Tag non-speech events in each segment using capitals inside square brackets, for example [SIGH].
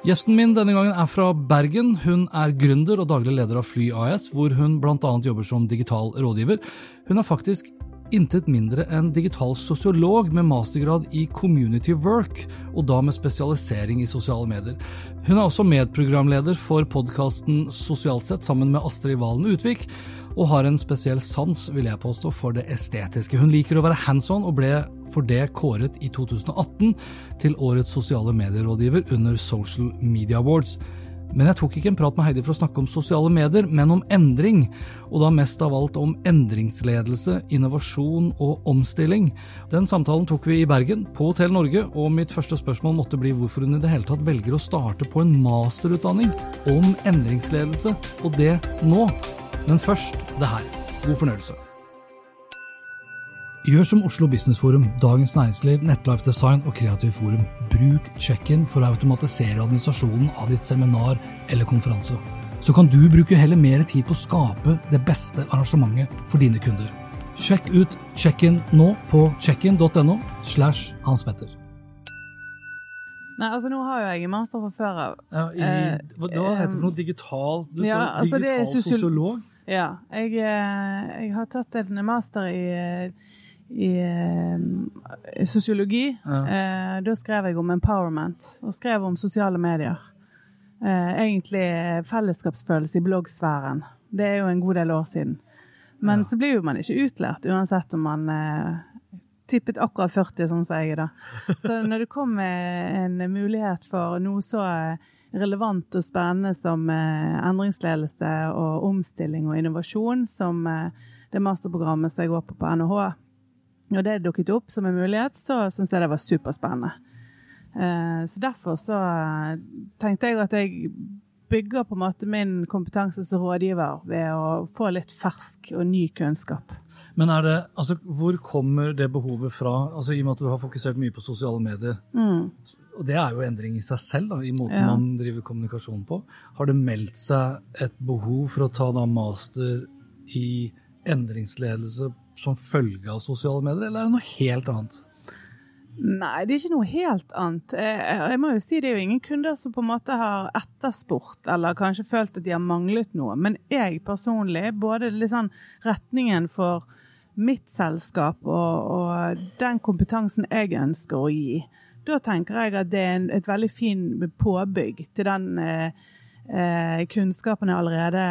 Gjesten min denne gangen er fra Bergen. Hun er gründer og daglig leder av Fly AS, hvor hun bl.a. jobber som digital rådgiver. Hun er faktisk intet mindre enn digital sosiolog med mastergrad i community work, og da med spesialisering i sosiale medier. Hun er også medprogramleder for podkasten Sosialt sett sammen med Astrid Valen Utvik, og har en spesiell sans, vil jeg påstå, for det estetiske. Hun liker å være hands on, og ble for det kåret i 2018 til årets sosiale medierådgiver under Social Media Awards. Men jeg tok ikke en prat med Heidi for å snakke om sosiale medier, men om endring, og da mest av alt om endringsledelse, innovasjon og omstilling. Den samtalen tok vi i Bergen, på Hotell Norge, og mitt første spørsmål måtte bli hvorfor hun i det hele tatt velger å starte på en masterutdanning om endringsledelse, og det nå. Men først det her. God fornøyelse. Gjør som Oslo Business Forum, Dagens Næringsliv, Nettlife Design og Kreativ Forum. Bruk check-in for å automatisere administrasjonen av ditt seminar eller konferanse. Så kan du bruke heller mer tid på å skape det beste arrangementet for dine kunder. Sjekk ut check-in nå på checkin.no slash Hans Petter. Nei, altså Nå har jo jeg en master fra før av. Ja, i, Eh, hva da heter det for noe? Digital? du ja, står altså, er digital sosiol- sosiolog? Ja. Jeg, eh, jeg har tatt en master i, eh, i eh, sosiologi. Ja. Eh, Da skrev jeg om empowerment, og skrev om sosiale medier. Eh, Egentlig fellesskapsfølelse i bloggsfæren. Det er jo en god del år siden. Men Ja. så blir jo man ikke utlært, uansett om man eh, tippet akkurat 40, sånn som jeg er da. Så når det kom en mulighet for noe så eh, relevant og spennende som eh, endringsledelse og omstilling og innovasjon, som det masterprogrammet som jeg går på på NHH, når det dukket opp som en mulighet, så syntes jeg det var superspennende. Eh, Så derfor så eh, tenkte jeg at jeg bygger på en måte min kompetanse som rådgiver ved å få litt fersk og ny kunnskap. Men det, altså, hvor kommer det behovet fra, altså, i og med at du har fokusert mye på sosiale medier? Mm. Og det er jo endring i seg selv, da, i måten Ja. man driver kommunikasjon på. Har det meldt seg et behov for å ta da master i endringsledelse som følge av sosiale medier, eller er det noe helt annet? Nei, det er ikke noe helt annet. Jeg, jeg må jo si Det er jo ingen kunder som på en måte har etterspurt eller kanskje følt at de har manglet noe. Men jeg personlig, både sånn retningen for mitt selskap og, og den kompetansen jeg ønsker å gi, da tenker jeg at det er en, et veldig fin påbygg til den eh, eh, kunnskapen jeg allerede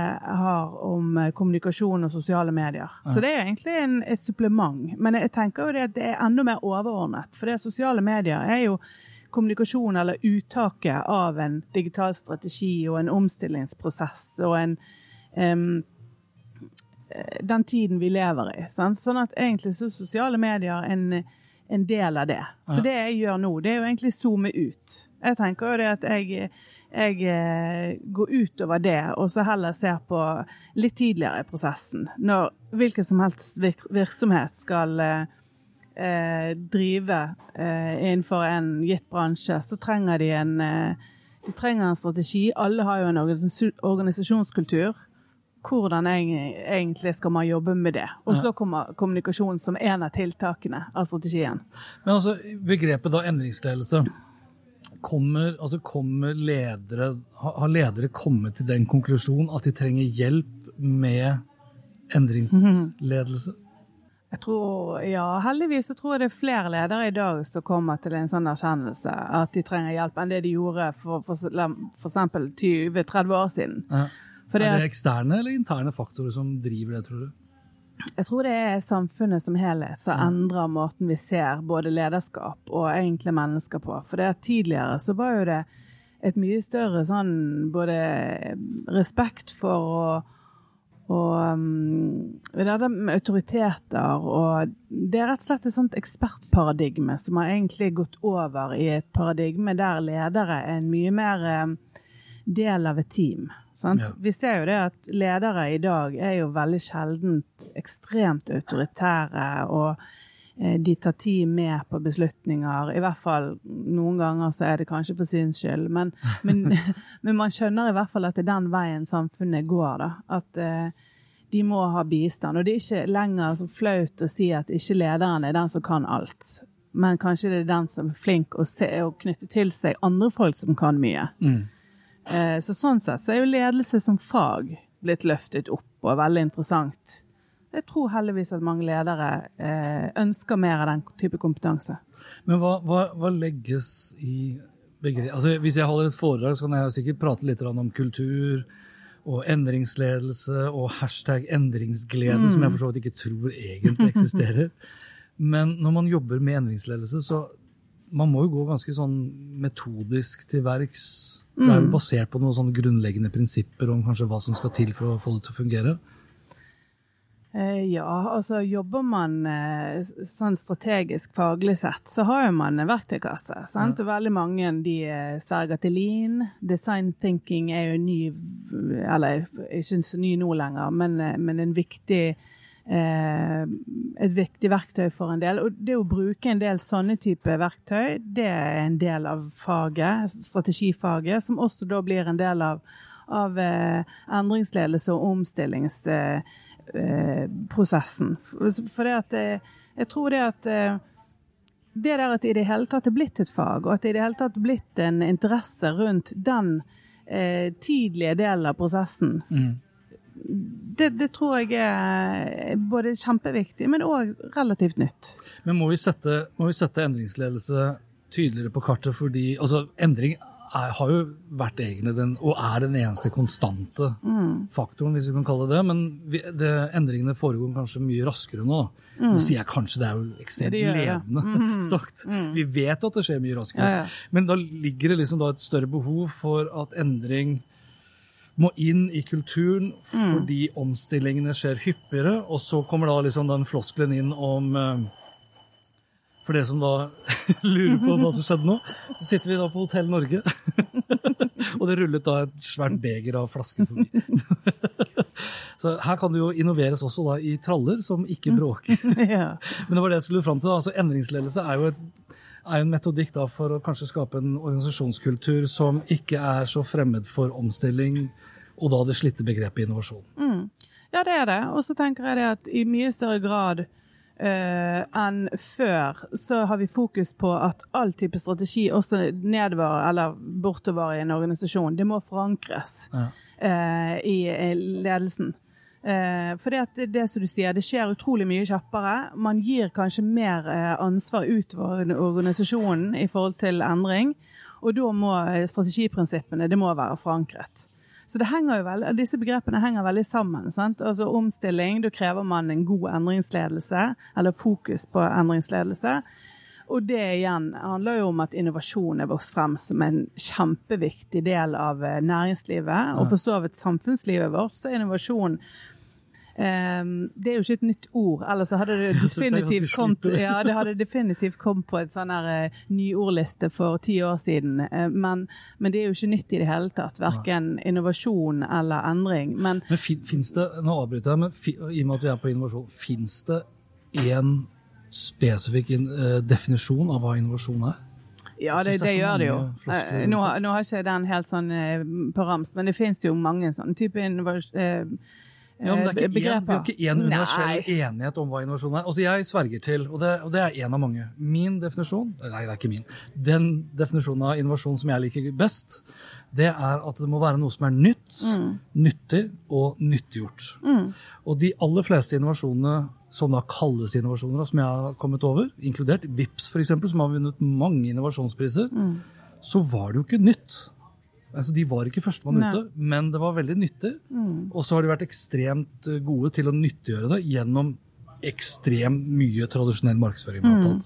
har om eh, kommunikasjon og sosiale medier. Så det er egentlig en, et supplement. Men jeg tenker jo det at det er enda mer overordnet. For det sosiale medier er jo kommunikasjon eller uttaket av en digital strategi og en omstillingsprosess og en eh, den tiden vi lever i. Sant? Sånn at egentlig så sosiale medier en, en del av det. Så Ja. det jeg gjør nå, det er jo egentlig zoome ut. Jeg tenker jo det at jeg jeg eh, går utover det, og så heller ser på litt tidligere i prosessen. Når hvilken som helst virksomhet skal eh, eh, drive eh, innenfor en gitt bransje, så trenger de en, eh, de trenger en strategi. Alle har jo en organisasjonskultur. Hvordan egentlig skal man jobbe med det? Og så kommer kommunikasjon som en av tiltakene av strategien. Men altså, begrepet da endringsledelse, kommer, altså kommer ledere, har ledere kommet til den konklusjon at de trenger hjelp med endringsledelse? Jeg tror, ja, Heldigvis så tror jeg det er flere ledere i dag som kommer til en sånn erkjennelse at de trenger hjelp, enn det de gjorde for f.eks. 20-30 år siden. Ja. Er det eksterne eller interne faktorer som driver det, tror du? Jeg tror det er samfunnet som helhet som endrer måten vi ser både lederskap og egentlig mennesker på. For det tidligere så var jo det et mye større sånn både respekt for og og um, det er det med autoriteter og Det er rett og slett et sånt ekspertparadigme som har egentlig gått over i et paradigme der ledere er en mye mer um, del av et team. Sant? Ja. Vi ser jo det at ledere i dag er jo veldig sjeldent ekstremt autoritære, og eh, de tar tid med på beslutninger. I hvert fall noen ganger så er det kanskje for syns skyld, men, [LAUGHS] men, [LAUGHS] men man skjønner i hvert fall at det er den veien samfunnet går. da, At eh, de må ha bistand. Og det er ikke lenger så flaut å si at ikke lederen er den som kan alt. Men kanskje det er den som er flink å, se, å knytte til seg andre folk som kan mye. Eh, Så sånn sett så er jo ledelse som fag blitt løftet opp, og er veldig interessant. Jeg tror heldigvis at mange ledere eh, ønsker mer av den type kompetanse. Men hva, hva, hva legges i begrep... Altså, hvis jeg holder et foredrag, så kan jeg sikkert prate litt om kultur og endringsledelse og hashtag endringsglede, som jeg for så vidt ikke tror egentlig eksisterer. [LAUGHS] Men når man jobber med endringsledelse, så man må jo gå ganske sånn metodisk til verks. Det er jo basert på noen sånne grunnleggende prinsipper om kanskje hva som skal til for å få det til å fungere. Eh, ja, altså jobber man eh, sånn strategisk faglig sett, så har jo man en verktøykasse. sant? Og veldig mange de eh, sverger til lean. Design thinking er jo ny, eller ikke så ny nå lenger, men, men en viktig et viktig verktøy for en del. Og det å bruke en del sånne type verktøy, det er en del av faget, strategifaget, som også da blir en del av, av eh, endringsledelse og omstillingsprosessen. Eh, for det at eh, jeg tror det at eh, det der at det i det hele tatt er blitt et fag, og at det i det hele tatt er blitt en interesse rundt den eh, tidlige delen av prosessen, det, det tror jeg er både kjempeviktig, men òg relativt nytt. Men må vi sette, må vi sette endringsledelse tydeligere på kartet fordi altså, endring er, har jo vært egne, den, og er den eneste konstante faktoren, hvis vi kan kalle det det. Men vi, det, endringene foregår kanskje mye raskere nå. Nå sier jeg kanskje, det er jo ekstremt Det gjør mm. [LAUGHS] sagt. Vi vet at det skjer mye raskere. Ja, ja. Men da ligger det liksom da et større behov for at endring må inn i kulturen fordi omstillingene skjer hyppigere. Og så kommer da liksom den floskelen inn om eh, For det som da [LAUGHS] lurer på hva som skjedde nå, så sitter vi da på Hotell Norge. [LAUGHS] og det rullet da et svært beger av flasker forbi. [LAUGHS] så her kan det jo innoveres også da i traller som ikke bråker. ja. Men det var det jeg skulle fram til. da. Altså, endringsledelse er jo, et, er en metodikk da for å kanskje skape en organisasjonskultur som ikke er så fremmed for omstilling, og da det slitte begrepet innovasjon. Ja, det er det. Og så tenker jeg det at i mye større grad eh, enn før, så har vi fokus på at all type strategi, også nedover eller bortover i en organisasjon, det må forankres Ja. eh, i i, ledelsen. Eh, for det, at det, det som du sier, det skjer utrolig mye kjappere. Man gir kanskje mer eh, ansvar utover organisasjonen i forhold til endring. Og da må eh, strategiprinsippene det må være forankret. Så det henger jo veldig, disse begrepene henger veldig sammen. Sant? Altså Omstilling, da krever man en god endringsledelse, eller fokus på endringsledelse. Og det igjen handler jo om at innovasjon er vokst frem som en kjempeviktig del av eh, næringslivet. Og for så vidt samfunnslivet vårt, så er innovasjon Ehm, det er jo ikke et nytt ord, ellers hadde det [LAUGHS] definitivt kommet, ja, det hadde definitivt kommet på et sånn her uh, nyordliste for ti år siden. Uh, men, men det er jo ikke nytt i det hele tatt, verken innovasjon eller endring. Men Men fin, finnes det, nå avbryter jeg, men fi, i og med at vi er på innovasjon, fins det én spesifikk in, eh, definisjon av hva innovasjon er? ja, det, det det gjør det jo. Eh, Nå, har- nå har ikke den helt sånn eh, på rams, men det finnes jo mange sånne typer innovasjon... Ja, men det er ikke én, vi har ikke én universell Nei. enighet om hva innovasjon er. Altså, Jeg sverger til, og det, og det er én av mange. Min definisjon Nei, det er ikke min. Den definisjonen av innovasjon som jeg liker best, det er at det må være noe som er nytt, Mm. nyttig og nyttiggjort. Og de aller fleste innovasjonene som da kalles innovasjoner, som jeg har kommet over, inkludert VIPS f.eks., som har vunnet mange innovasjonspriser, så var det jo ikke nytt. Altså, De var ikke førstemann ute, men det var veldig nyttig. Og så har de vært ekstremt eh, gode til å nyttiggjøre det gjennom ekstremt mye tradisjonell markedsføring. Mm.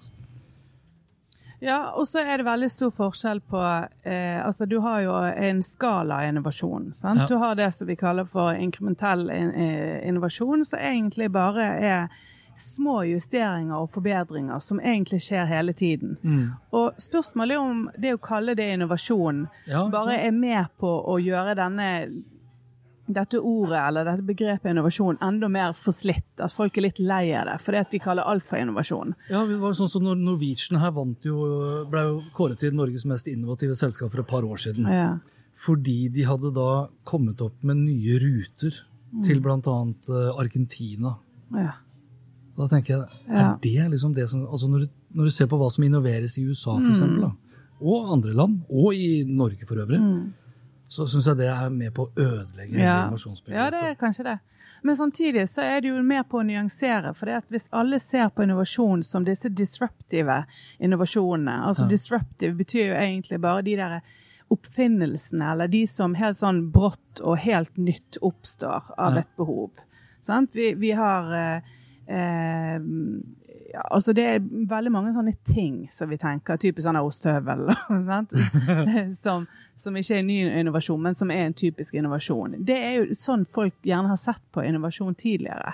Ja, og så er det veldig stor forskjell på eh, Altså, du har jo en skala innovasjon. sant? Ja. Du har det som vi kaller for inkrementell in eh, innovasjon, som egentlig bare er små justeringer og forbedringer som egentlig skjer hele tiden. Mm. Og spørsmålet er om det å kalle det innovasjon Ja, bare er med på å gjøre denne dette ordet eller dette begrepet innovasjon enda mer forslitt. At folk er litt lei av det, fordi at vi kaller alt for innovasjon. Ja, det var sånn som når Norwegian her vant jo, ble jo kåret til Norges mest innovative selskap for et par år siden. Ja. Fordi de hadde da kommet opp med nye ruter til bl.a. Argentina. ja. Da tenker jeg, er det liksom det som altså når, du, når du ser på hva som innoveres i USA, for eksempel, da, og andre land, og i Norge for øvrig, så syns jeg det er med på å ødelegge Ja. innovasjonsbegrepet. ja, det er kanskje det. Men samtidig så er det jo med på å nyansere. For det at hvis alle ser på innovasjon som disse disruptive innovasjonene Altså disruptive betyr jo egentlig bare de der oppfinnelsene, eller de som helt sånn brått og helt nytt oppstår av Ja. et behov. Sant? Vi, vi har eh, eh, ja, altså det er veldig mange sånne ting som vi tenker, typisk sånn ostehøvel, [LAUGHS] [LAUGHS] som, som ikke er ny innovasjon, men som er en typisk innovasjon. Det er jo sånn folk gjerne har sett på innovasjon tidligere.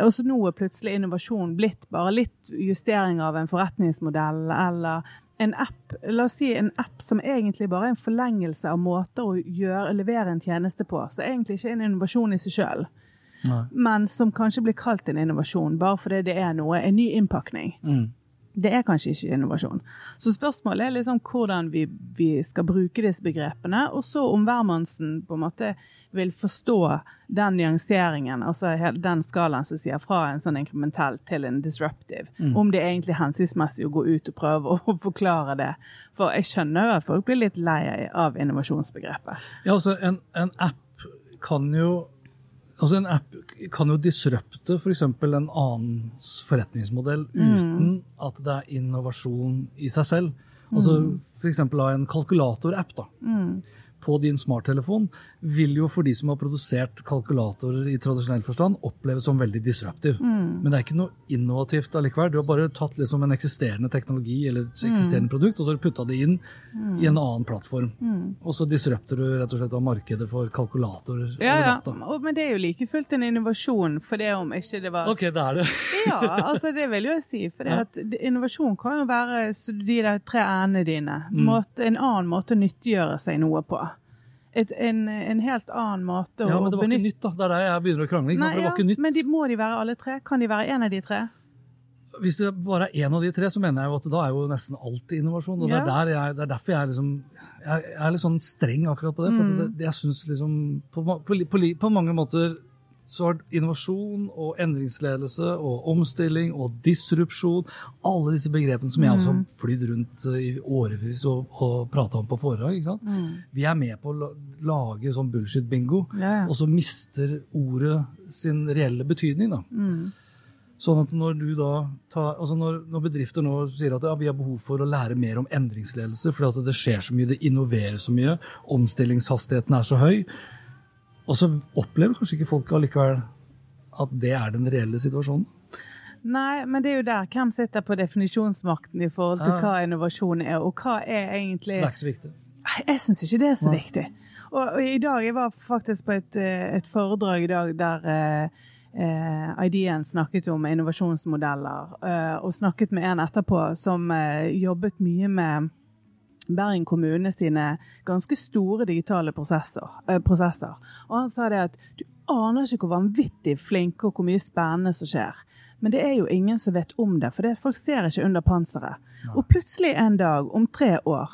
Og så nå er plutselig innovasjon blitt bare litt justering av en forretningsmodell eller en app, la oss si en app som egentlig bare er en forlengelse av måter å gjøre, levere en tjeneste på. Så egentlig ikke en innovasjon i seg sjøl Nei. men som kanskje blir kalt en innovasjon bare fordi det er noe, en ny innpakning. Mm. Det er kanskje ikke innovasjon. Så spørsmålet er liksom hvordan vi, vi skal bruke disse begrepene, og så om hvermannsen på en måte vil forstå den nyanseringen, altså den skalaen som sier fra en sånn inkrementell til en disruptive. Om det er egentlig hensiktsmessig å gå ut og prøve å [LAUGHS] forklare det. For jeg skjønner jo at folk blir litt lei av innovasjonsbegrepet. Ja, altså en, en app kan jo Altså En app kan jo disrupte f.eks. en annens forretningsmodell uten at det er innovasjon i seg selv. Altså F.eks. en kalkulatorapp da, på din smarttelefon vil jo for de som har produsert kalkulatorer i tradisjonell forstand, oppleves som veldig disruptiv. Men det er ikke noe innovativt allikevel. Du har bare tatt liksom en eksisterende teknologi eller eksisterende eksisterende produkt, og så har du putta det inn i en annen plattform. Og så disrupter du rett og slett av markedet for kalkulatorer. Ja, ja. Og- Men det er jo like fullt en innovasjon, for det om ikke det var Ok, det er det. [LAUGHS] Ja, altså det vil jo jeg si. For det Ja. at innovasjon kan jo være så de der tre æ-ene dine. Mm. Måte, en annen måte å nyttiggjøre seg noe på. Et, en, en helt annen måte Ja, å men det var ikke nytt, da. Det er der jeg begynner å krangle. Nei, det var ja. Men de, må de være alle tre? Kan de være en av de tre? Hvis det bare er én av de tre, så mener jeg jo at da er jo nesten alt innovasjon. Og det, er jeg, det er derfor jeg er liksom Jeg jeg er litt sånn streng akkurat på det. For Mm. det, det, jeg synes liksom på, på, på, på mange måter så har innovasjon og endringsledelse og omstilling og disrupsjon Alle disse begrepene som jeg også Mm. har flydd rundt eh, i årevis og, og prata om på foredrag. ikke sant? Vi er med på å lage sånn bullshit-bingo, Mm. Ja, ja. og så mister ordet sin reelle betydning. da. Mm. Sånn at når du da tar, altså når, når bedrifter nå sier at ja, vi har behov for å lære mer om endringsledelse fordi at det skjer så mye, det innoveres så mye, omstillingshastigheten er så høy, og så opplever kanskje ikke folk allikevel at det er den reelle situasjonen. Nei, men det er jo der. Hvem sitter på definisjonsmakten i forhold til Ja. hva innovasjon er, og hva er egentlig Så det er ikke så viktig. Nei, Jeg syns ikke det er så viktig. Og, og i dag, Jeg var faktisk på et, eh, et foredrag i dag der eh, eh, Ideen snakket om innovasjonsmodeller, eh, og snakket med en etterpå som eh, jobbet mye med Bergen kommune sine ganske store digitale prosesser, eh, prosesser. Og han sa det at du aner ikke hvor vanvittig flinke og hvor mye spennende som skjer. Men det er jo ingen som vet om det, for det, folk ser ikke under panseret. Og plutselig en dag, om tre år,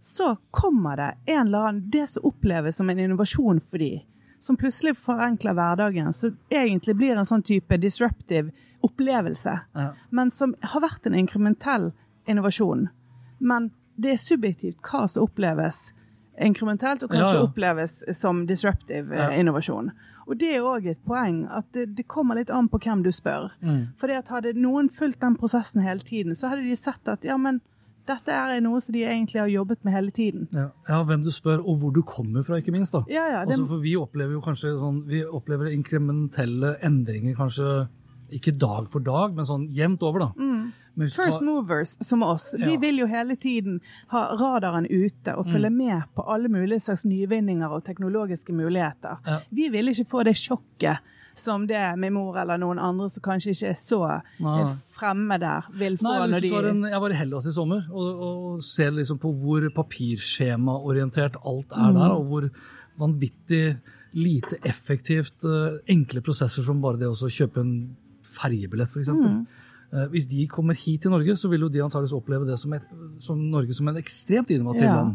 så kommer det en eller annen, det som oppleves som en innovasjon for de, som plutselig forenkler hverdagen, som egentlig blir en sånn type disruptive opplevelse, Ja. men som har vært en inkrementell innovasjon. Men det er subjektivt hva som oppleves inkrementelt, og hva Ja, ja. som oppleves som disruptive eh, Ja. innovasjon. Og det er òg et poeng, at det, det kommer litt an på hvem du spør. Mm. Fordi at hadde noen fulgt den prosessen hele tiden, så hadde de sett at ja, men dette er noe som de egentlig har jobbet med hele tiden. Ja. ja, hvem du spør, og hvor du kommer fra, ikke minst. da. Ja, ja, det, Altså, for vi opplever jo kanskje sånn, vi opplever inkrementelle endringer kanskje ikke dag for dag, men sånn jevnt over, da. Mm. First movers som oss, vi Ja. vil jo hele tiden ha radaren ute og følge Mm. med på alle mulige slags nyvinninger og teknologiske muligheter. Ja. Vi vil ikke få det sjokket som det min mor eller noen andre som kanskje ikke er så Nei. eh, fremme der, vil få Nei, når de en, Jeg var i Hellas i sommer og, og ser liksom på hvor papirskjemaorientert alt er Mm. der, og hvor vanvittig lite effektivt eh, enkle prosesser som bare det å kjøpe en ferjebillett, f.eks. Mm. Uh, hvis de kommer hit til Norge, så vil jo de antakeligvis oppleve det som, et, som Norge som en ekstremt innovativ Ja, land.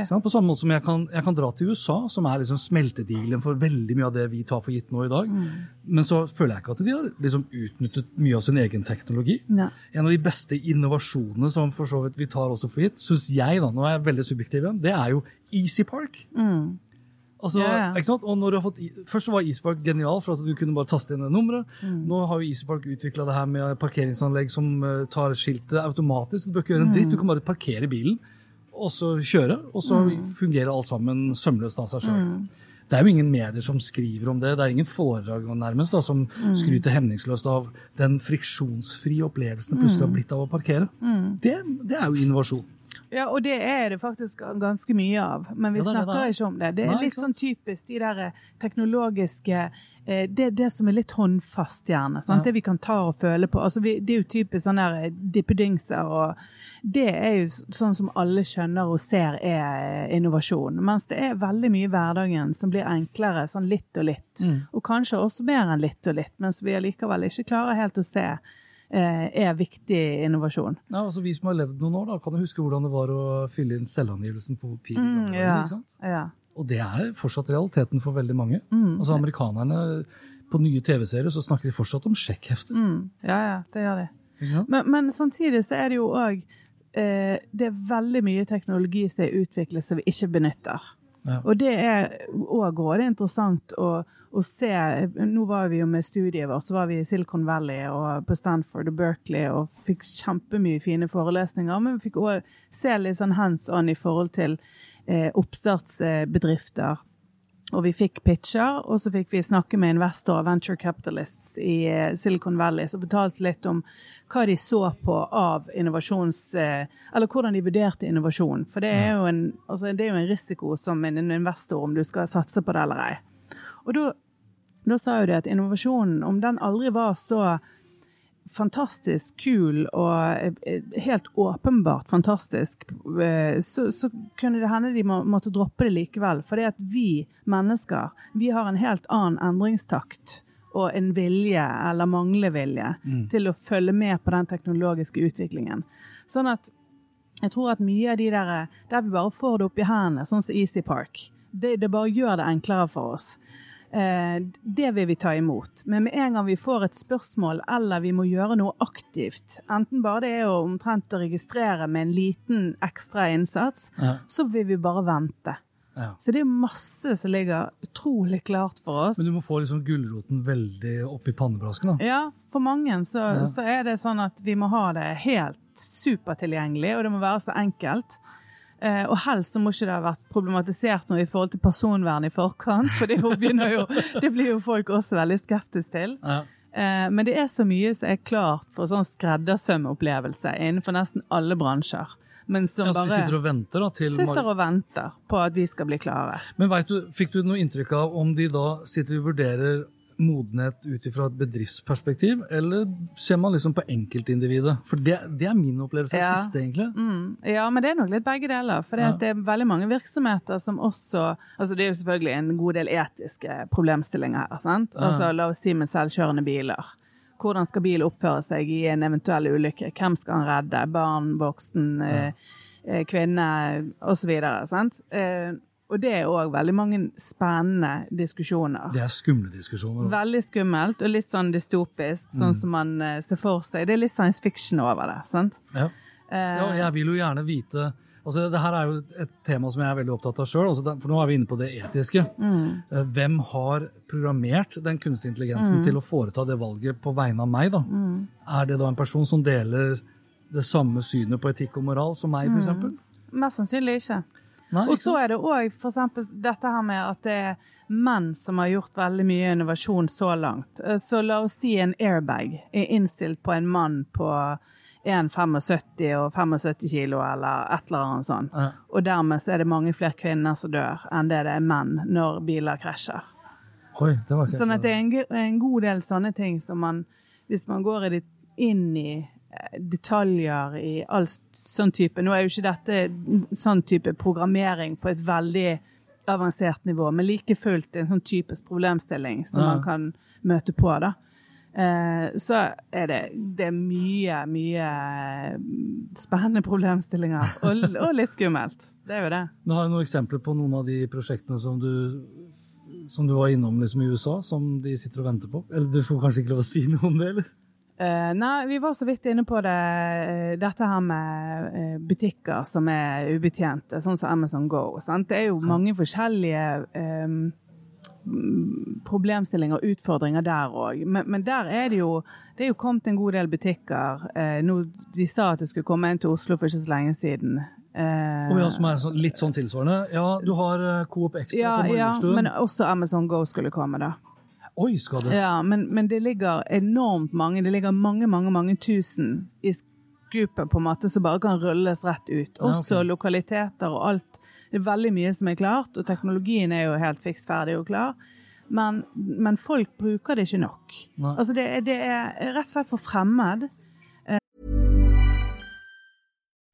jeg. På samme måte som jeg kan, jeg kan dra til USA, som er liksom smeltedigelen for veldig mye av det vi tar for gitt nå i dag. Mm. Men så føler jeg ikke at de har liksom utnyttet mye av sin egen teknologi. Nei. En av de beste innovasjonene som for så vidt vi tar også for gitt, syns jeg, da, nå er jeg veldig subjektiv igjen, det er jo Easy Park. Mm. Altså, ja. ikke sant? Og når du har fått, først var Easy genial for at du kunne bare taste inn nummeret. Mm. Nå har jo Easy utvikla det her med parkeringsanlegg som eh, tar skiltet automatisk. Du bør ikke gjøre en dritt, du kan bare parkere bilen og så kjøre, og så fungerer alt sammen sømløst av seg sjøl. Det er jo ingen medier som skriver om det. Det er ingen foredrag nærmest da, som skryter hemningsløst av den friksjonsfrie opplevelsen det plutselig har blitt av å parkere. Det, det er jo innovasjon. Ja, og det er det faktisk ganske mye av, men vi Ja, det er det snakker det ikke om det. Det er Nei, litt sånn typisk de der eh, teknologiske eh, det er det som er litt håndfast, gjerne. Ja. Det vi kan ta og føle på. Altså, vi, det er jo typisk sånne der eh, dippedingser, og det er jo sånn som alle skjønner og ser er innovasjon. Mens det er veldig mye i hverdagen som blir enklere, sånn litt og litt. Mm. Og kanskje også mer enn litt og litt, mens vi allikevel ikke klarer helt å se er viktig innovasjon. Ja, altså Vi som har levd noen år, da, kan jo huske hvordan det var å fylle inn selvangivelsen på papir. Mm, ja, ikke sant? ja. Og det er fortsatt realiteten for veldig mange. Mm. Altså Amerikanerne på nye TV-serier så snakker de fortsatt om sjekkhefter. Mm, ja, ja, det gjør de. Ja. Men, men samtidig så er det jo òg eh, Det er veldig mye teknologi som er utviklet som vi ikke benytter. Og det er òg interessant å, å se. Nå var vi jo med studiet vårt, så var vi i Silicon Valley og på Stanford og Berkeley og fikk kjempemye fine forelesninger. Men vi fikk òg se litt sånn hands on i forhold til eh, oppstartsbedrifter. Og vi fikk pitcher, og så fikk vi snakke med investorer, venture capitalists i eh, Silicon Valley, som fortalte litt om hva de så på av innovasjons... eh, Eller hvordan de vurderte innovasjon. For det er jo en, altså det er jo en risiko som en en investor om du skal satse på det eller ei. Og da, da sa jo de at innovasjonen, om den aldri var så fantastisk kul og eh, helt åpenbart fantastisk, eh, så, så kunne det hende de må, måtte droppe det likevel. For det at vi mennesker, vi har en helt annen endringstakt og en vilje, eller mangler vilje, til å følge med på den teknologiske utviklingen. Sånn at jeg tror at mye av de der der vi bare får det opp i hendene, sånn som Easy Park, det, det bare gjør det enklere for oss. Eh, det vil vi ta imot. Men med en gang vi får et spørsmål eller vi må gjøre noe aktivt, enten bare det er å omtrent å registrere med en liten ekstra innsats, Ja. så vil vi bare vente. Ja. Så det er masse som ligger utrolig klart for oss. Men du må få liksom gulroten veldig opp i pannebrasken. da. Ja, for mange så, Ja. så er det sånn at vi må ha det helt supertilgjengelig, og det må være så enkelt. Eh, og helst så må ikke det ha vært problematisert noe i forhold til personvern i forkant, [LAUGHS] for det, jo det blir jo folk også veldig skeptiske til. Ja. Eh, men det er så mye som er klart for sånn skreddersømopplevelse innenfor nesten alle bransjer. Men som Ja, så de bare sitter og venter da, sitter og venter på at vi skal bli klare. Men vet du, Fikk du noe inntrykk av om de da sitter og vurderer modenhet ut ifra et bedriftsperspektiv, eller ser man liksom på enkeltindividet? For det, det er min opplevelse Ja. siste, egentlig. Mm, ja, men det er nok litt begge deler. For Ja. det er veldig mange virksomheter som også Altså det er jo selvfølgelig en god del etiske problemstillinger her. sant? Ja. Altså La oss si med selvkjørende biler. Hvordan skal bil oppføre seg i en eventuell ulykke? Hvem skal han redde? Barn, voksen, ja. eh, kvinne osv. Eh, og det er òg veldig mange spennende diskusjoner. Det er skumle diskusjoner. da. Veldig skummelt og litt sånn dystopisk, Mm. sånn som man eh, ser for seg. Det er litt science fiction over det. sant? Ja. Eh, ja, jeg vil jo gjerne vite Altså, det her er jo et tema som jeg er veldig opptatt av sjøl, for nå er vi inne på det etiske. Mm. Hvem har programmert den kunstige intelligensen til å foreta det valget på vegne av meg? da? Er det da en person som deler det samme synet på etikk og moral som meg, f.eks.? Mest sannsynlig ikke. Nei, Og så er det òg f.eks. dette her med at det er menn som har gjort veldig mye innovasjon så langt. Eh, Så la oss si en airbag er innstilt på en mann på 1,75 og 75 kilo eller et eller annet sånt. Ja. Og dermed så er det mange flere kvinner som dør enn det det er menn når biler krasjer. Oi, det var Sånn at det er en, en god del sånne ting som man, hvis man går i det, inn i detaljer i all sånn type Nå er jo ikke dette sånn type programmering på et veldig avansert nivå, men like fullt en sånn typisk problemstilling som Ja. man kan møte på, da. Eh, så er det, det er mye, mye eh, spennende problemstillinger, og, og litt skummelt. Det er jo det. Du har noen eksempler på noen av de prosjektene som du, som du var innom liksom, i USA, som de sitter og venter på? Eller du får kanskje ikke lov å si noe om det, eller? Eh, nei, vi var så vidt inne på det, uh, dette her med uh, butikker som er ubetjente, sånn som Amazon Go. Sant? Det er jo mange forskjellige mm, problemstillinger og utfordringer der òg. Men, men der er det jo det er jo kommet en god del butikker. Nå, de sa at det skulle komme en til Oslo for ikke så lenge siden. Eh, ja, som er litt sånn tilsvarende. Ja, du har Coop Extra ja, på ja, men også Amazon Go skulle komme, da. Oi, skal det? Ja, men, men det ligger enormt mange, det ligger mange, mange, mange tusen i skupet på en måte som bare kan rulles rett ut. Ja, okay. Også lokaliteter og alt. Det er veldig mye som er klart, og teknologien er jo helt fiks ferdig og klar. Men, men folk bruker det ikke nok. Altså det, det er rett og slett for fremmed.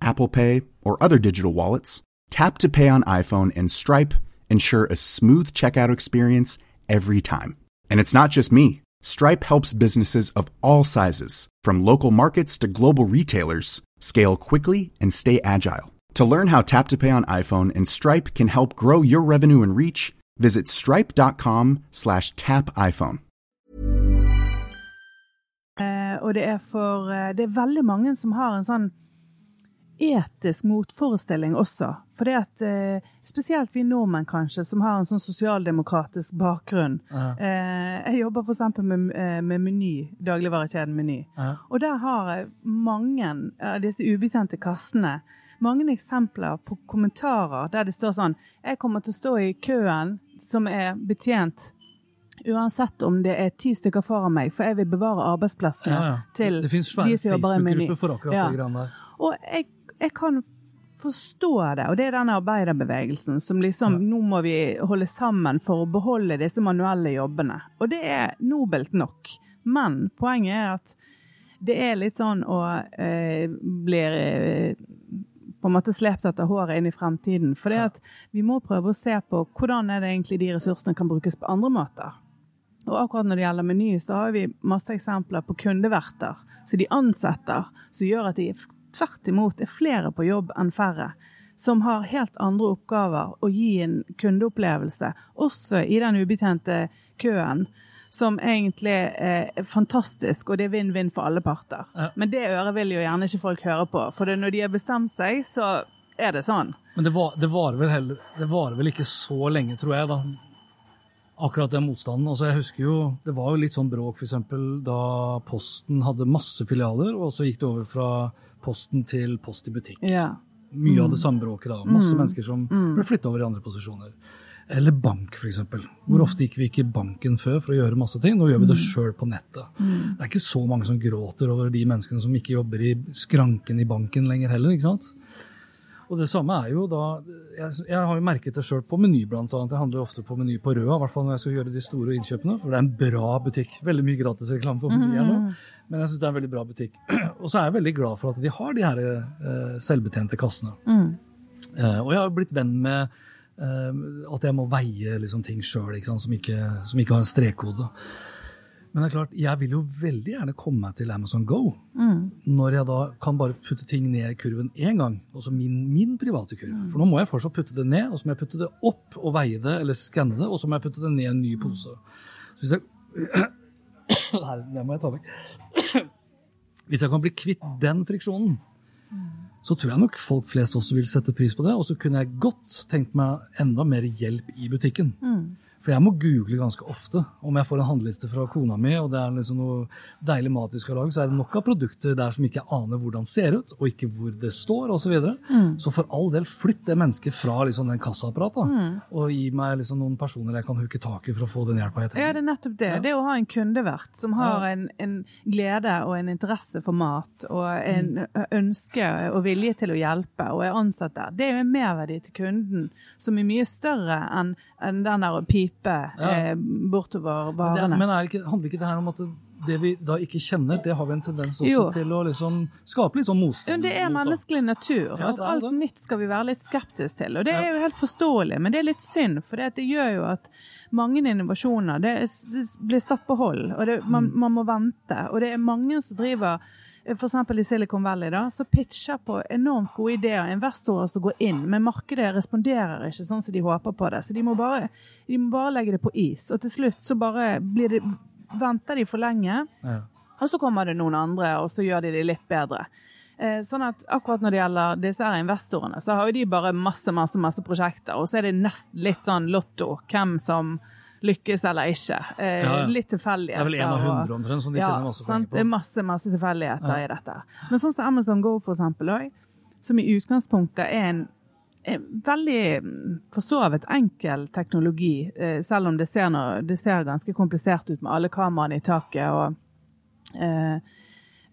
Apple Pay, or other digital wallets, Tap to Pay on iPhone and Stripe ensure a smooth checkout experience every time. And it's not just me. Stripe helps businesses of all sizes, from local markets to global retailers, scale quickly and stay agile. To learn how Tap to Pay on iPhone and Stripe can help grow your revenue and reach, visit stripe.com slash tap iPhone. Eh, og det er for eh, Det er veldig mange som har en sånn etisk motforestilling også. For det at eh, Spesielt vi nordmenn, kanskje, som har en sånn sosialdemokratisk bakgrunn. Ja. Eh, jeg jobber f.eks. Med, eh, med Meny, dagligvarekjeden Meny. Ja. Og der har jeg mange av disse ubetjente kassene mange eksempler på kommentarer der det står sånn Jeg kommer til å stå i køen som er betjent Uansett om det er ti stykker foran meg, for jeg vil bevare arbeidsplassene Ja, ja. til det de som jobber i Meny. Ja. Og jeg, jeg kan forstå det, og det er denne arbeiderbevegelsen som liksom Nå må vi holde sammen for å beholde disse manuelle jobbene. Og det er nobelt nok. Men poenget er at det er litt sånn å eh, bli eh, på en måte slept etter håret inn i fremtiden. For ja. vi må prøve å se på hvordan er det egentlig de ressursene kan brukes på andre måter. Og akkurat når det gjelder Meny, så har vi masse eksempler på kundeverter som de ansetter, som gjør at de tvert imot er flere på jobb enn færre. Som har helt andre oppgaver å gi en kundeopplevelse, også i den ubetjente køen. Som egentlig er fantastisk, og det er vinn-vinn for alle parter. Ja. Men det øret vil jo gjerne ikke folk høre på, for det når de har bestemt seg, så er det sånn. Men det, var, det, varer vel heller, det varer vel ikke så lenge, tror jeg, da. Akkurat den motstanden. Altså, jeg husker jo, Det var jo litt sånn bråk eksempel, da Posten hadde masse filialer, og så gikk det over fra Posten til Post i butikk. Ja. mye av det samme bråket. da. Masse mennesker som ble flytta over i andre posisjoner. Eller bank, f.eks. Hvor ofte gikk vi ikke i banken før for å gjøre masse ting? Nå gjør vi det sjøl på nettet. Det er ikke så mange som gråter over de menneskene som ikke jobber i skranken i banken lenger heller. ikke sant? Og det samme er jo da Jeg, jeg har jo merket det sjøl på Meny, annet. Jeg handler ofte på Meny på Røa, i hvert fall når jeg skal gjøre de store innkjøpene. For det er en bra butikk. Veldig mye gratisreklame for Meny her nå, men jeg syns det er en veldig bra butikk. [CLEARS THROAT] Og så er jeg veldig glad for at de har de her eh, selvbetjente kassene. Eh, og jeg har blitt venn med eh, at jeg må veie liksom, ting sjøl, som, som ikke har en strekkode. Men det er klart, jeg vil jo veldig gjerne komme meg til Amazon Go. Når jeg da kan bare putte ting ned i kurven én gang, altså min, min private kurv. For nå må jeg fortsatt putte det ned, og så må jeg putte det opp og veie det, eller skanne det, og så må jeg putte det ned i en ny pose. Så hvis jeg [COUGHS] Nei, det må jeg ta vekk. [COUGHS] Hvis jeg kan bli kvitt den friksjonen, så tror jeg nok folk flest også vil sette pris på det. Og så kunne jeg godt tenkt meg enda mer hjelp i butikken. For jeg må google ganske ofte. Om jeg får en handleliste fra kona mi, og det er liksom noe deilig mat vi skal lage, så er det nok av produkter der som ikke aner hvordan det ser ut, og ikke hvor det står, osv. Så, videre. så for all del, flytt det mennesket fra liksom den kassaapparatet, og gi meg liksom noen personer jeg kan huke tak i for å få den hjelpa jeg Ja, det er nettopp det. Det å ha en kundevert som har en, en glede og en interesse for mat, og en ønske og vilje til å hjelpe, og er ansatt der, det er jo en merverdi til kunden som er mye større enn enn den der å pipe eh, bortover Men, det, varene. men er ikke, handler ikke det her om at det, det vi da ikke kjenner, det har vi en tendens også Jo. til å liksom skape litt sånn motstand det er menneskelig natur. Ja, at alt det. nytt skal vi være litt skeptiske til. Og det er jo helt forståelig, men det er litt synd. For det gjør jo at mange innovasjoner det er- blir satt på hold, og det, man, Mm. man må vente. Og det er mange som driver F.eks. i Silicon Valley, da, så pitcher på enormt gode ideer. Investorer som går inn, men markedet responderer ikke sånn som de håper på det. Så de må bare, de må bare legge det på is. Og til slutt så bare blir det, venter de for lenge. Ja. Og så kommer det noen andre, og så gjør de det litt bedre. Eh, sånn at akkurat når det gjelder disse her investorene, så har jo de bare masse, masse, masse prosjekter, og så er det nest litt sånn lotto, hvem som lykkes eller ikke. Eh, Ja, ja. Litt tilfeldigheter. Det er vel en av hundre omtrent som de ja, tjener masse sant? penger Det er masse, masse tilfeldigheter i dette. Men sånn som Amazon Go for eksempel også, som i utgangspunktet er en en veldig mm, for så vidt enkel teknologi, eh, selv om det ser, noe, det ser ganske komplisert ut med alle kameraene i taket. og eh,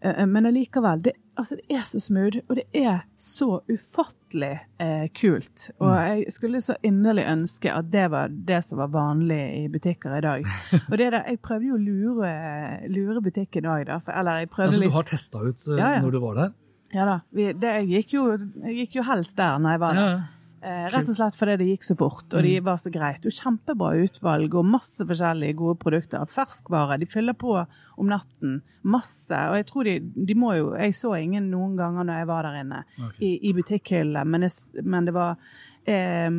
eh, Men allikevel, det, altså det er så smooth, og det er så ufattelig eh, kult. Og jeg skulle så inderlig ønske at det var det som var vanlig i butikker i dag. [LAUGHS] Og det der, Jeg prøvde jo å lure, lure butikken òg, da. For, eller jeg prøvde Altså, du har testa ut uh, Ja, ja. når du var der? Ja da. Vi, det, jeg, gikk jo, jeg gikk jo helst der når jeg var der. Ja, ja. Eh, rett og slett fordi det gikk så fort, og de var så greit. Og kjempebra utvalg og masse forskjellige gode produkter. Ferskvare. De fyller på om natten. Masse. Og jeg tror de, de må jo Jeg så ingen noen ganger når jeg var der inne okay. i, i butikkhyllene, men, men det var eh,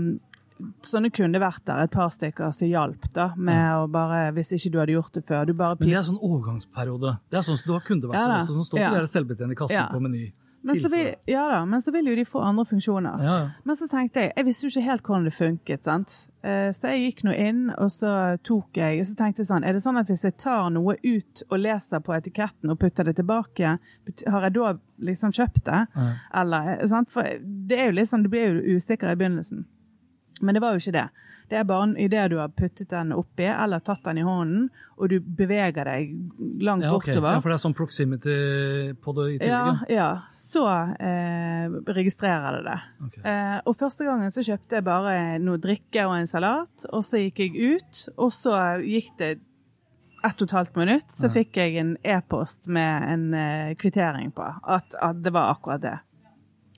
Sånne kundeverter, et par stykker, som hjalp da, med å bare Hvis ikke du hadde gjort det før. Du bare Men det er sånn overgangsperiode. Det er sånn som du har kundevakter Ja også, som står Ja. på de selvbetjente kassen Ja. på Meny. Men så, vil, ja da, men så vil jo de få andre funksjoner. Ja. Men så tenkte jeg, jeg visste jo ikke helt hvordan det funket, sant? Eh, Så jeg gikk nå inn, og så tok jeg, og så tenkte jeg sånn, er det sånn at hvis jeg tar noe ut og leser på etiketten og putter det tilbake, har jeg da liksom kjøpt det? Ja. Eller, sant? For det er jo litt sånn, du blir jo usikker i begynnelsen. Men det var jo ikke det. Det er bare idet du har puttet den oppi, eller tatt den i hånden, og du beveger deg langt Ja, okay. bortover. ja, for det er sånn proximity på det i tillegg? Ja, ja. ja. Så eh, registrerer det det. Okay. Eh, og første gangen så kjøpte jeg bare noe drikke og en salat, og så gikk jeg ut, og så gikk det ett og et halvt minutt, så fikk jeg en e-post med en eh, kvittering på at, at det var akkurat det.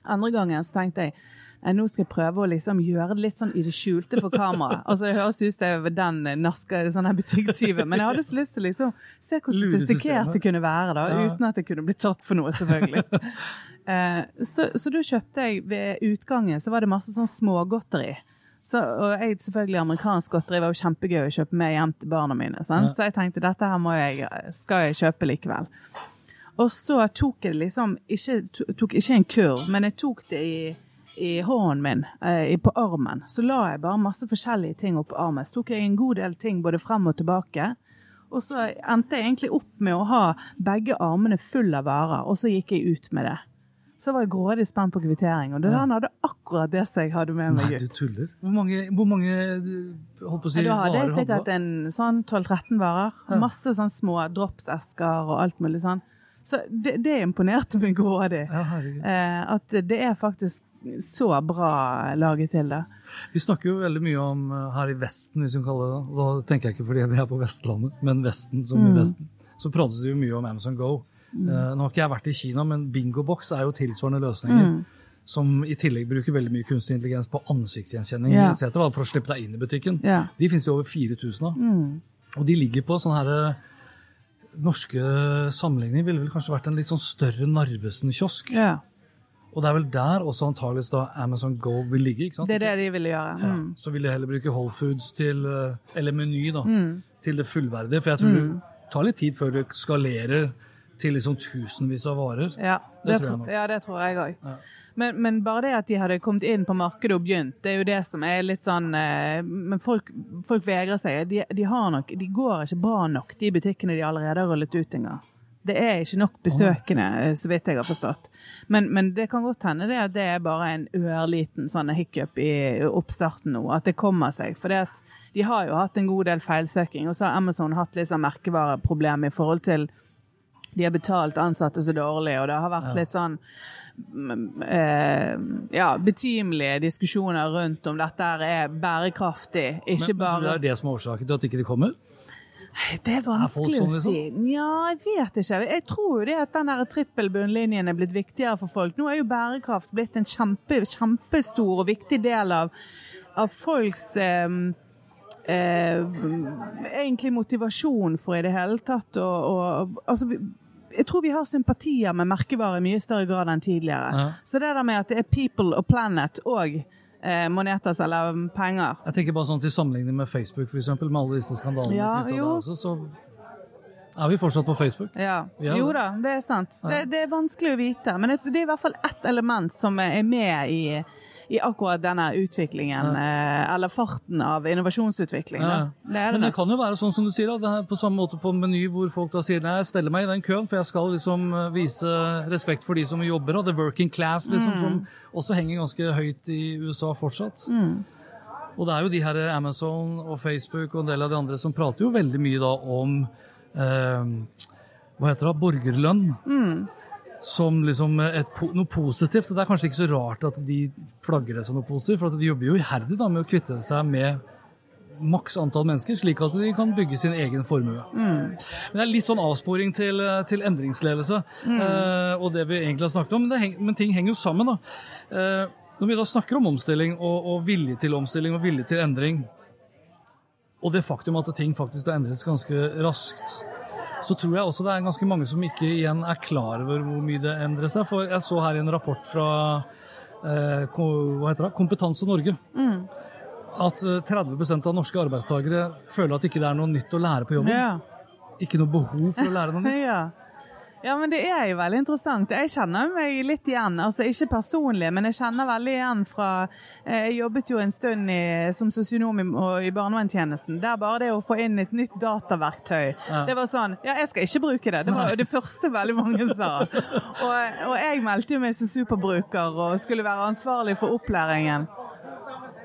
Andre gangen så tenkte jeg nå skal jeg prøve å liksom gjøre det litt sånn i det skjulte for kamera. [LAUGHS] Altså, det høres ut som jeg var den naska sånn her butikktyven, men jeg hadde så lyst til liksom se hvor sofistikert det kunne være, da, Ja. uten at jeg kunne blitt tatt for noe, selvfølgelig. [LAUGHS] Eh, så, så da kjøpte jeg ved utgangen, så var det masse sånn smågodteri. Så, og jeg, selvfølgelig amerikansk godteri var jo kjempegøy å kjøpe med hjem til barna mine. Ja. Så jeg tenkte dette her må jeg, skal jeg kjøpe likevel. Og så tok jeg det liksom ikke, to- tok ikke en kurv, men jeg tok det i, i hånden min, eh, på armen. Så la jeg bare masse forskjellige ting opp på armen. Så tok jeg en god del ting både frem og tilbake. Og så endte jeg egentlig opp med å ha begge armene full av varer, og så gikk jeg ut med det. så var jeg grådig spent på kvittering. Og den hadde akkurat det som jeg hadde med meg Nei, du ut. tuller. Hvor mange, hvor mange eh, holdt på å si, Da hadde jeg sikkert en sånn 12-13 varer. Ja. Masse sånn små dropsesker og alt mulig sånn. Så det, det imponerte meg grådig. Eh, at det er faktisk så bra laget til det. Vi snakker jo veldig mye om eh, her i Vesten, hvis vi kan kalle det det. Da tenker jeg ikke fordi vi er på Vestlandet, men Vesten som Mm. i Vesten. Så prates det jo mye om Amazon Go. Eh, nå har ikke jeg vært i Kina, men Bingobox er jo tilsvarende løsninger. Mm. Som i tillegg bruker veldig mye kunstig intelligens på ansiktsgjenkjenning yeah. etc. for å slippe deg inn i butikken. Yeah. De finnes det over 4000 av. Mm. Og de ligger på sånne her eh, Norske sammenligninger ville vel kanskje vært en litt sånn større Narvesen-kiosk. ja. Og det er vel der også antageligvis da Amazon Go vil ligge. ikke sant? Det er det de ville gjøre. Ja, Mm. så vil de heller bruke Whole Foods til, eh, eller Meny da, Mm. til det fullverdige. For jeg tror det tar litt tid før du skalerer til liksom tusenvis av varer. Ja, Det det, tror jeg nok. ja, det tror jeg òg. Ja. Men, men bare det at de hadde kommet inn på markedet og begynt, det er jo det som er litt sånn eh, Men folk, folk vegrer seg. De, de, har nok, de går ikke bra nok, de butikkene de allerede har rullet ut engang. Det er ikke nok besøkende, så vidt jeg har forstått. Men, men det kan godt hende det at det er bare en ørliten sånn hiccup i oppstarten nå. At det kommer seg. For det at de har jo hatt en god del feilsøking, og så har Amazon hatt litt sånn merkevareproblem i forhold til de har betalt ansatte så dårlig, og det har vært litt sånn ja, betimelige diskusjoner rundt om dette er bærekraftig, ikke Men, men bare det er det som er årsaken til at ikke de kommer? Det er vanskelig Er folk å sånn, si. Nja, jeg vet ikke. Jeg tror jo det at den trippelbunnlinjen trippel bunnlinjen er blitt viktigere for folk. Nå er jo bærekraft blitt en kjempe, kjempestor og viktig del av, av folks eh, eh, egentlig motivasjon for i det hele tatt å altså, jeg tror vi har sympatier med merkevarer i mye større grad enn tidligere. Ja. Så det der med at det er people og planet og eh, monetas eller penger Jeg tenker bare sånn til sammenligning med Facebook, eksempel, med alle disse skandalene. Ja. Også, så er vi fortsatt på Facebook. Ja. Ja. Jo da, det er sant. Det, det er vanskelig å vite. Men det, det er i hvert fall ett element som er med i, i akkurat denne utviklingen. Eh, eller farten av innovasjonsutvikling. Ja. Det er Men det. det kan jo være sånn som du sier, da, det på samme måte på Meny, hvor folk da sier nei, jeg steller meg i den køen, for jeg skal liksom eh, vise respekt for de som jobber, og the working class, liksom, som også henger ganske høyt i USA fortsatt. Og det er jo de her Amazon og Facebook og en del av de andre som prater jo veldig mye da om eh, hva heter det, borgerlønn. Som liksom et, noe positivt. Og det er kanskje ikke så rart at de flagger det som noe positivt, for de jobber jo iherdig da med å kvitte seg med maks antall mennesker, slik at de kan bygge sin egen formue. Men det er litt sånn avsporing til, til endringsledelse, eh, og det vi egentlig har snakket om. Men, det heng, men ting henger jo sammen. da. Eh, når vi da snakker om omstilling og, og vilje til omstilling og vilje til endring, og det faktum at ting faktisk har endres ganske raskt, så tror jeg også det er ganske mange som ikke igjen er klar over hvor mye det endrer seg. For jeg så her i en rapport fra eh, hva heter det? Kompetanse Norge at eh, 30 av norske arbeidstakere føler at ikke det er noe nytt å lære på jobben. Ja. Ikke noe behov for å lære noe nytt. [LAUGHS] Ja. Ja, men det er jo veldig interessant. Jeg kjenner meg litt igjen. Altså ikke personlig, men jeg kjenner veldig igjen fra eh, Jeg jobbet jo en stund i, som sosionom i, i barnevernstjenesten. Der bare det å få inn et nytt dataverktøy Det var sånn Ja, jeg skal ikke bruke det. Det var jo det første veldig mange sa. Og, og jeg meldte jo meg som superbruker og skulle være ansvarlig for opplæringen.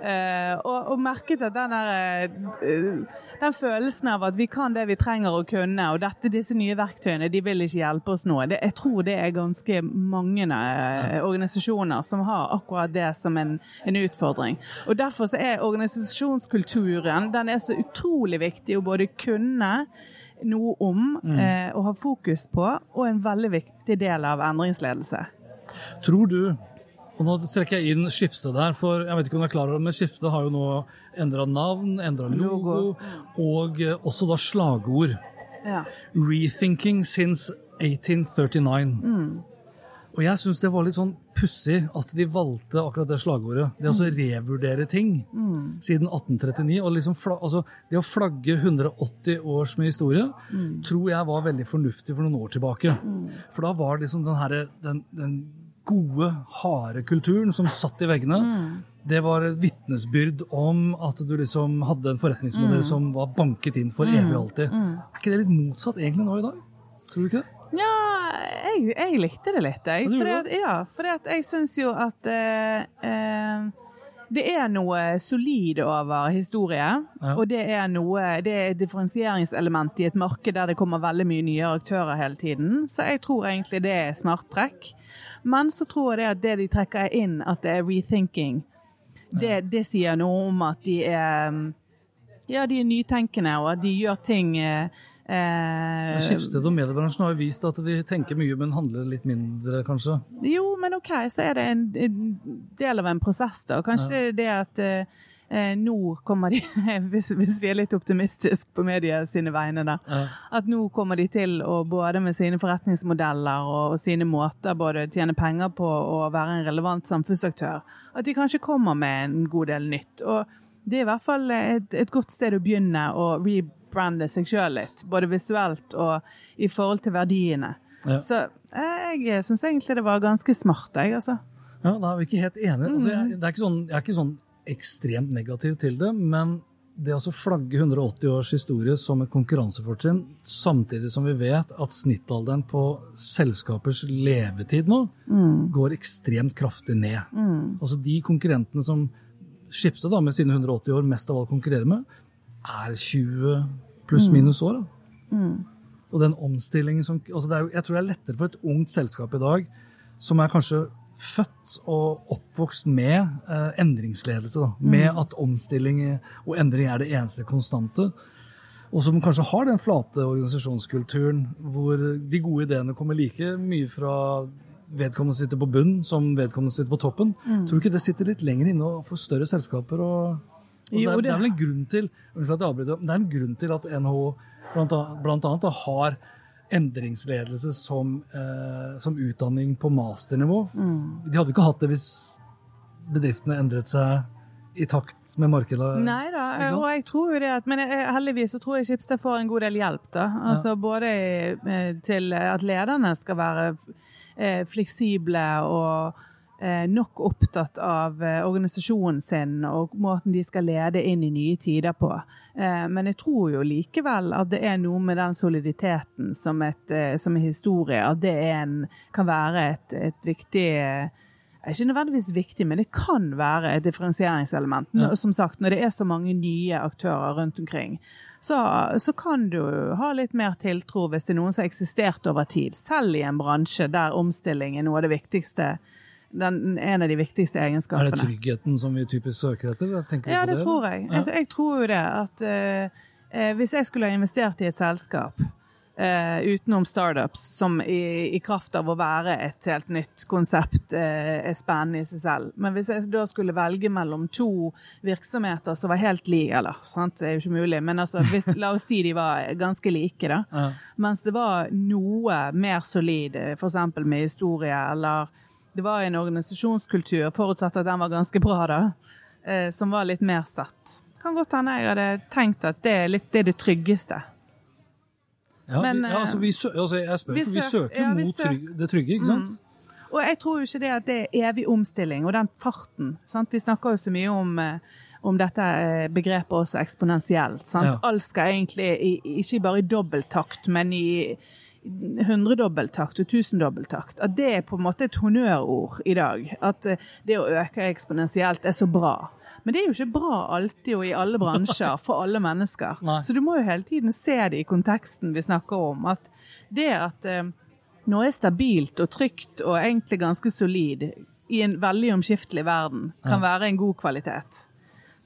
Eh, og, og merket at den, der, eh, den følelsen av at vi kan det vi trenger å kunne, og dette, disse nye verktøyene de vil ikke hjelpe oss nå, det, jeg tror det er ganske mange eh, organisasjoner som har akkurat det som en, en utfordring. Og Derfor så er organisasjonskulturen den er så utrolig viktig å både kunne noe om eh, og ha fokus på, og en veldig viktig del av endringsledelse. Tror du og nå trekker jeg inn Skipsted der, for jeg vet ikke om du er klar over det, men Skipsted har jo nå endra navn, endra logo, og eh, også da slagord. Ja. Rethinking since 1839. Og jeg syns det var litt sånn pussig at de valgte akkurat det slagordet. Det å revurdere ting siden 1839. og liksom altså Det å flagge 180 års med historie tror jeg var veldig fornuftig for noen år tilbake. For da var liksom den, herre- den, den gode, harde kulturen som satt i veggene. Det var et vitnesbyrd om at du liksom hadde en forretningsmodell som var banket inn for evig og alltid. Er ikke det litt motsatt egentlig nå i dag? Tror du ikke det? Ja, jeg, jeg likte det litt, jeg. Ja, for Fordi at, ja, fordi at jeg syns jo at eh, eh, det er noe solid over historie. Ja. Og det er noe Det er et differensieringselement i et marked der det kommer veldig mye nye aktører hele tiden. Så jeg tror egentlig det er smart trekk. Men så tror jeg det at det de trekker inn, at det er rethinking, det, det sier noe om at de er ja, de er nytenkende, og at de gjør ting eh, eh, Skipsted og mediebransjen har jo vist at de tenker mye, men handler litt mindre, kanskje. Jo, men OK, så er det en, en del av en prosess, da. Kanskje det er det at eh, nå kommer de, [LAUGHS] hvis, hvis vi er litt optimistiske på mediet sine vegne, da, Ja. at nå kommer de til å både med sine forretningsmodeller og, og sine måter både tjene penger på og være en relevant samfunnsaktør, at de kanskje kommer med en god del nytt. Og det er i hvert fall et, et godt sted å begynne å rebrande seg sjøl litt, både visuelt og i forhold til verdiene. Ja. Så eh, jeg syns egentlig det var ganske smart, jeg, altså. Ja, da er vi ikke helt enige. Altså, Mm. jeg, det er ikke sånn, jeg er ikke sånn ekstremt negativ til det, men det å flagge 180 års historie som et konkurransefortrinn, samtidig som vi vet at snittalderen på selskapers levetid nå går ekstremt kraftig ned. Altså De konkurrentene som Schibsted da, med sine 180 år mest av alt konkurrerer med, er 20 pluss minus år. Da. Og den omstillingen som altså det er, Jeg tror det er lettere for et ungt selskap i dag, som er kanskje født og oppvokst med eh, endringsledelse, da, med at omstilling og endring er det eneste konstante, og som kanskje har den flate organisasjonskulturen hvor de gode ideene kommer like mye fra vedkommende sitter på bunn som vedkommende sitter på toppen. Tror du ikke det sitter litt lenger inne og for større selskaper? og Altså, Jo, det, er, det- er vel en grunn til at jeg avbryter, det er en grunn til at NHO blant, annet- blant annet da, har endringsledelse som, eh, som utdanning på masternivå. Mm. De hadde ikke hatt det hvis bedriftene endret seg i takt med markedet. Nei da, og jeg tror jo det at Men jeg, heldigvis så tror jeg Skipsted får en god del hjelp, da. Altså både eh, til at lederne skal være eh, fleksible og eh, nok opptatt av eh, organisasjonen sin og måten de skal lede inn i nye tider på. Eh, men jeg tror jo likevel at det er noe med den soliditeten som, et, eh, som en historie, at det en, kan være et, et viktig eh, ikke nødvendigvis viktig, men det kan være et differensieringselement. Ja. Som sagt, når det er så mange nye aktører rundt omkring, så, så kan du ha litt mer tiltro hvis det er noen som har eksistert over tid. Selv i en bransje der omstilling er noe av det viktigste, den, en av de viktigste Er det tryggheten som vi typisk søker etter? Ja, det det, tror jeg. Ja. Jeg, jeg tror jo det at eh, eh, hvis jeg skulle ha investert i et selskap eh, utenom startups, som i, i kraft av å være et helt nytt konsept eh, er spennende i seg selv, men hvis jeg da skulle velge mellom to virksomheter som var helt like, eller sant, det er jo ikke mulig, men altså, hvis, la oss si de var ganske like, da. Ja. Mens det var noe mer solid, f.eks. med historie, eller det var en organisasjonskultur, forutsatt at den var ganske bra, da, eh, som var litt mer satt. Kan godt hende jeg hadde tenkt at det er litt det, er det tryggeste. Ja, Men, vi, ja, altså, vi, sø, altså, jeg spør, vi vi søker ja, vi mot trygg, det trygge, ikke sant? Og jeg tror jo ikke det at det er evig omstilling, og den farten. Sant? Vi snakker jo så mye om, eh, om dette eh, begrepet også eksponentielt. Ja. Alt skal egentlig ikke bare i dobbelttakt, men i hundredobbelttakt og tusendobbelttakt. At det er på en måte et honnørord i dag. At eh, det å øke eksponentielt er så bra. Men det er jo ikke bra alltid og i alle bransjer [LAUGHS] for alle mennesker. Nei. Så du må jo hele tiden se det i konteksten vi snakker om. At det at eh, noe er stabilt og trygt og egentlig ganske solid i en veldig omskiftelig verden, kan være en god kvalitet.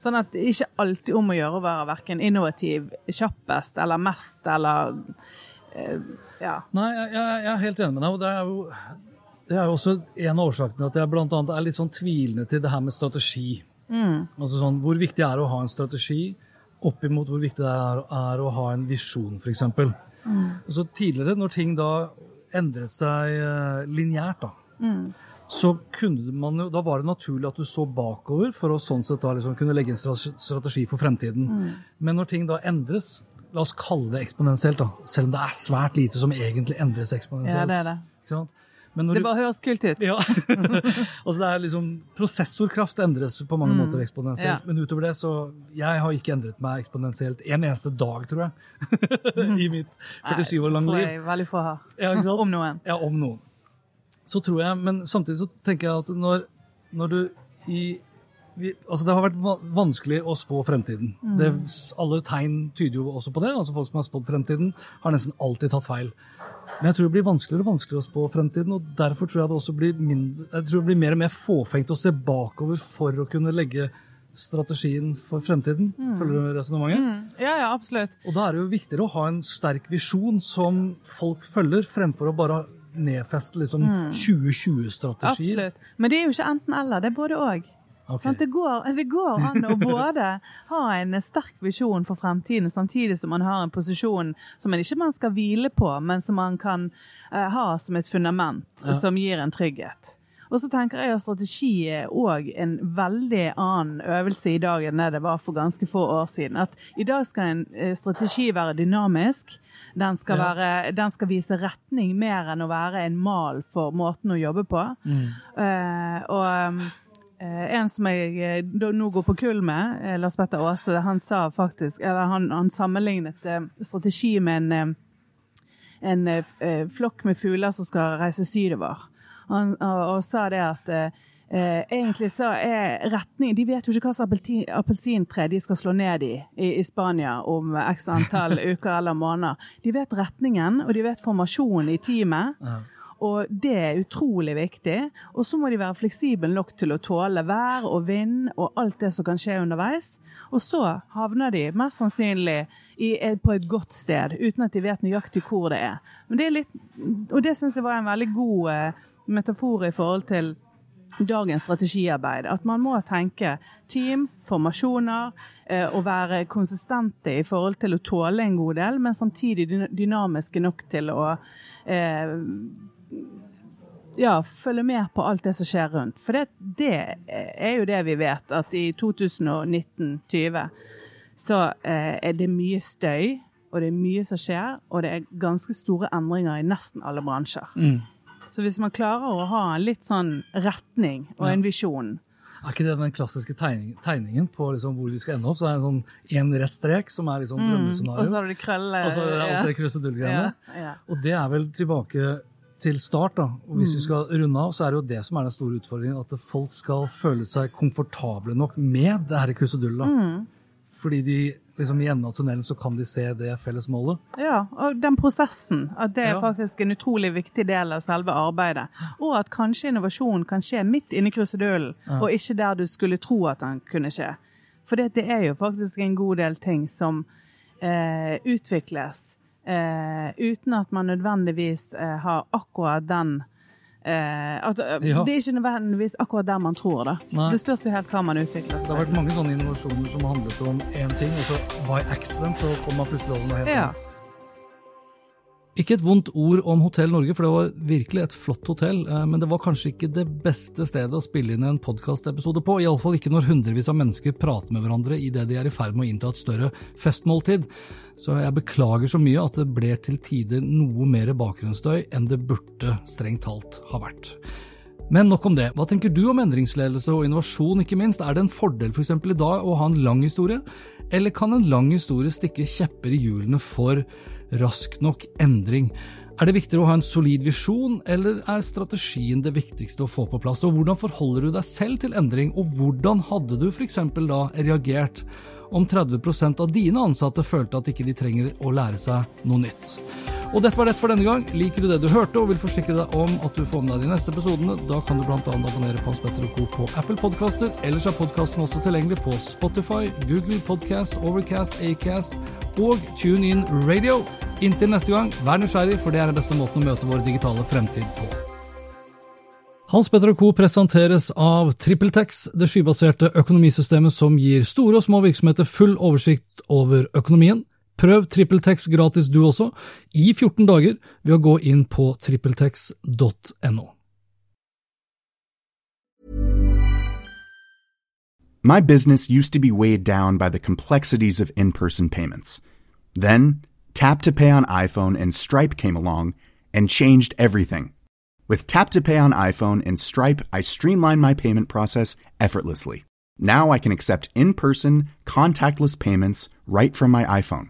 Sånn at det ikke alltid om å gjøre å være verken innovativ, kjappest eller mest eller Ja. Nei, jeg, jeg, er helt enig med deg. og det er jo det er jo også en av årsakene at jeg blant annet er litt sånn tvilende til det her med strategi. Altså sånn, Hvor viktig er det å ha en strategi oppimot hvor viktig det er, er å ha en visjon, f.eks. Altså, tidligere, når ting da endret seg uh, lineært, da, så kunne man jo, da var det naturlig at du så bakover for å sånn sett da liksom kunne legge en strategi for fremtiden. Men når ting da endres, la oss kalle det eksponentielt, da, selv om det er svært lite som egentlig endres eksponentielt. Ja, det er det. Ikke sant? Det bare høres kult ut. Ja. [LAUGHS] altså det er liksom, Prosessorkraft endres på mange Mm. måter eksponentielt. Ja. Men utover det, så Jeg har ikke endret meg eksponentielt en eneste dag, tror jeg. [LAUGHS] I mitt 47 år lange tror liv. jeg veldig få har. Ja? [LAUGHS] Om noen. Ja, om noen. Så tror jeg, men samtidig så tenker jeg at når, når du i vi, altså Det har vært vanskelig å spå fremtiden. Mm. Det, alle tegn tyder jo også på det. altså Folk som har spådd fremtiden, har nesten alltid tatt feil. Men jeg tror det blir vanskeligere og vanskeligere å spå fremtiden, og derfor tror jeg det også blir, mindre, jeg tror det blir mer og mer fåfengt å se bakover for å kunne legge strategien for fremtiden. Følger du resonnementet? Mm. Ja, ja, absolutt. Og da er det jo viktigere å ha en sterk visjon som folk følger, fremfor å bare nedfeste liksom 2020-strategier. absolutt. Men det er jo ikke enten-eller, det er både òg. Ok. Sant? Det, går, det går an å [LAUGHS] både ha en sterk visjon for fremtiden, samtidig som man har en posisjon som man ikke man skal hvile på, men som man kan uh, ha som et fundament Ja. som gir en trygghet. Og så tenker jeg at strategi er òg en veldig annen øvelse i dag enn det det var for ganske få år siden. At i dag skal en eh, strategi være dynamisk. Den skal, være, den skal vise retning mer enn å være en mal for måten å jobbe på. Eh, og eh, en som jeg eh, nå går på kull med, eh, Lars Petter Aase, han sa faktisk Eller han, han sammenlignet eh, strategi med en, eh, en eh, eh, flokk med fugler som skal reise sydover. Han, og, og sa det at eh, eh, egentlig så er retning De vet jo ikke hva slags appelsintre de skal slå ned i, i i Spania om x antall [LAUGHS] uker eller måneder. De vet retningen, og de vet formasjonen i teamet. Ja. Og det er utrolig viktig. Og så må de være fleksible nok til å tåle vær og vind og alt det som kan skje underveis. Og så havner de mest sannsynlig i, på et godt sted, uten at de vet nøyaktig hvor det er. Det er litt, og det syns jeg var en veldig god eh, metafor i forhold til dagens strategiarbeid. At man må tenke team, formasjoner, eh, og være konsistente i forhold til å tåle en god del, men samtidig dynamiske nok til å eh, ja, følge med på alt det som skjer rundt. For det, det er jo det vi vet, at i 2019-2020 så eh, er det mye støy, og det er mye som skjer, og det er ganske store endringer i nesten alle bransjer. Så hvis man klarer å ha en litt sånn retning og en visjon, Er ikke det den klassiske tegning, tegningen på liksom hvor vi skal ende opp? Så er det en sånn én rett strek som er liksom og så drømmescenario. har du de krøllene Og så er det alt det krusedullgreiene. ja, ja. Og det er vel tilbake til start, da. Og hvis vi skal runde av, så er det jo det som er den store utfordringen. At folk skal føle seg komfortable nok med det her krusedullet. Fordi de liksom i enden av tunnelen så kan de se det felles målet. Ja, og den prosessen. At det er Ja. faktisk en utrolig viktig del av selve arbeidet. Og at kanskje innovasjon kan skje midt inni krusedullen, og ikke der du skulle tro at den kunne skje. For det, det er jo faktisk en god del ting som eh, utvikles eh, uten at man nødvendigvis eh, har akkurat den eh, at, eh, Ja. Det er ikke nødvendigvis akkurat der man tror, da. Nei. Det spørs jo helt hva man utvikler. Det har vært mange sånne innovasjoner som handlet om én ting, og så by accident så kom man plutselig over noe helt Ja. Ikke et vondt ord om Hotell Norge, for det var virkelig et flott hotell, eh, men det var kanskje ikke det beste stedet å spille inn en podkastepisode på, iallfall ikke når hundrevis av mennesker prater med hverandre idet de er i ferd med å innta et større festmåltid. Så jeg beklager så mye at det ble til tider noe mer bakgrunnsstøy enn det burde strengt talt ha vært. Men nok om det. Hva tenker du om endringsledelse og innovasjon, ikke minst? Er det en fordel f.eks. i dag å ha en lang historie, eller kan en lang historie stikke kjepper i hjulene for rask nok endring? Er det viktigere å ha en solid visjon, eller er strategien det viktigste å få på plass? Og hvordan forholder du deg selv til endring, og hvordan hadde du f.eks. da reagert om 30% av dine ansatte følte at ikke de trenger å lære seg noe nytt? Og dette var det for denne gang. Liker du det du hørte og vil forsikre deg om at du får med deg de neste episodene, da kan du bl.a. abonnere på Hans Petter og Co. på Apple Podcaster. Ellers er podkasten også tilgjengelig på Spotify, Google Podcast, Overcast, Acast og TuneIn Radio. Inntil neste gang, vær nysgjerrig, for det er den beste måten å møte vår digitale fremtid på. Hans Petter Co. presenteres av TrippelTex, det skybaserte økonomisystemet som gir store og små virksomheter full oversikt over økonomien. Prøv TrippelTex gratis du også, i 14 dager, ved å gå inn på trippeltex.no. My business used to be weighed down by the complexities of in person payments. Then, Tap to Pay on iPhone and Stripe came along and changed everything. With Tap to Pay on iPhone and Stripe, I streamline my payment process effortlessly. Now I can accept in person, contactless payments right from my iPhone.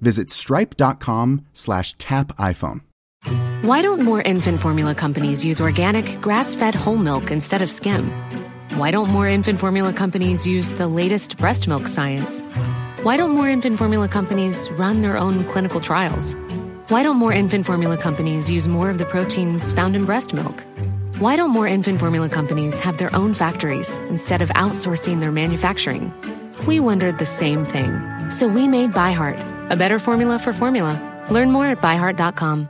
visit stripe.com slash tap iPhone. Why don't more infant formula companies use organic, grass-fed whole milk instead of skim? Why don't more infant formula companies use the latest breast milk science? Why don't more infant formula companies run their own clinical trials? Why don't more infant formula companies use more of the proteins found in breast milk? Why don't more infant formula companies have their own factories instead of outsourcing their manufacturing? We wondered the same thing. So we made ByHeart, a better formula for formula. Learn more at byheart.com.